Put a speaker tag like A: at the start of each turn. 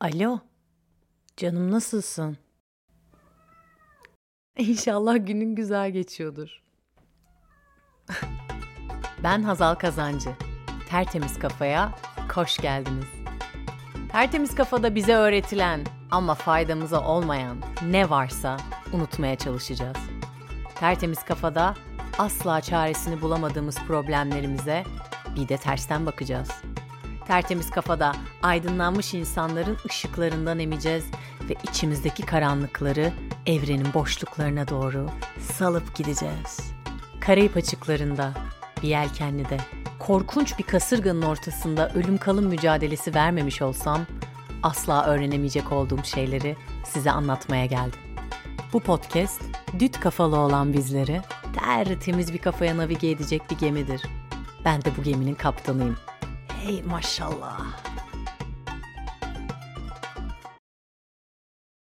A: Alo. Canım nasılsın? İnşallah günün güzel geçiyordur. ben Hazal Kazancı. Tertemiz Kafaya hoş geldiniz. Tertemiz Kafada bize öğretilen ama faydamıza olmayan ne varsa unutmaya çalışacağız. Tertemiz Kafada asla çaresini bulamadığımız problemlerimize bir de tersten bakacağız. Tertemiz kafada aydınlanmış insanların ışıklarından emeceğiz ve içimizdeki karanlıkları evrenin boşluklarına doğru salıp gideceğiz. Karayip açıklarında, bir yelkenlide, korkunç bir kasırganın ortasında ölüm kalım mücadelesi vermemiş olsam asla öğrenemeyecek olduğum şeyleri size anlatmaya geldim. Bu podcast düt kafalı olan bizleri tertemiz bir kafaya navige edecek bir gemidir. Ben de bu geminin kaptanıyım. Hey, mashallah.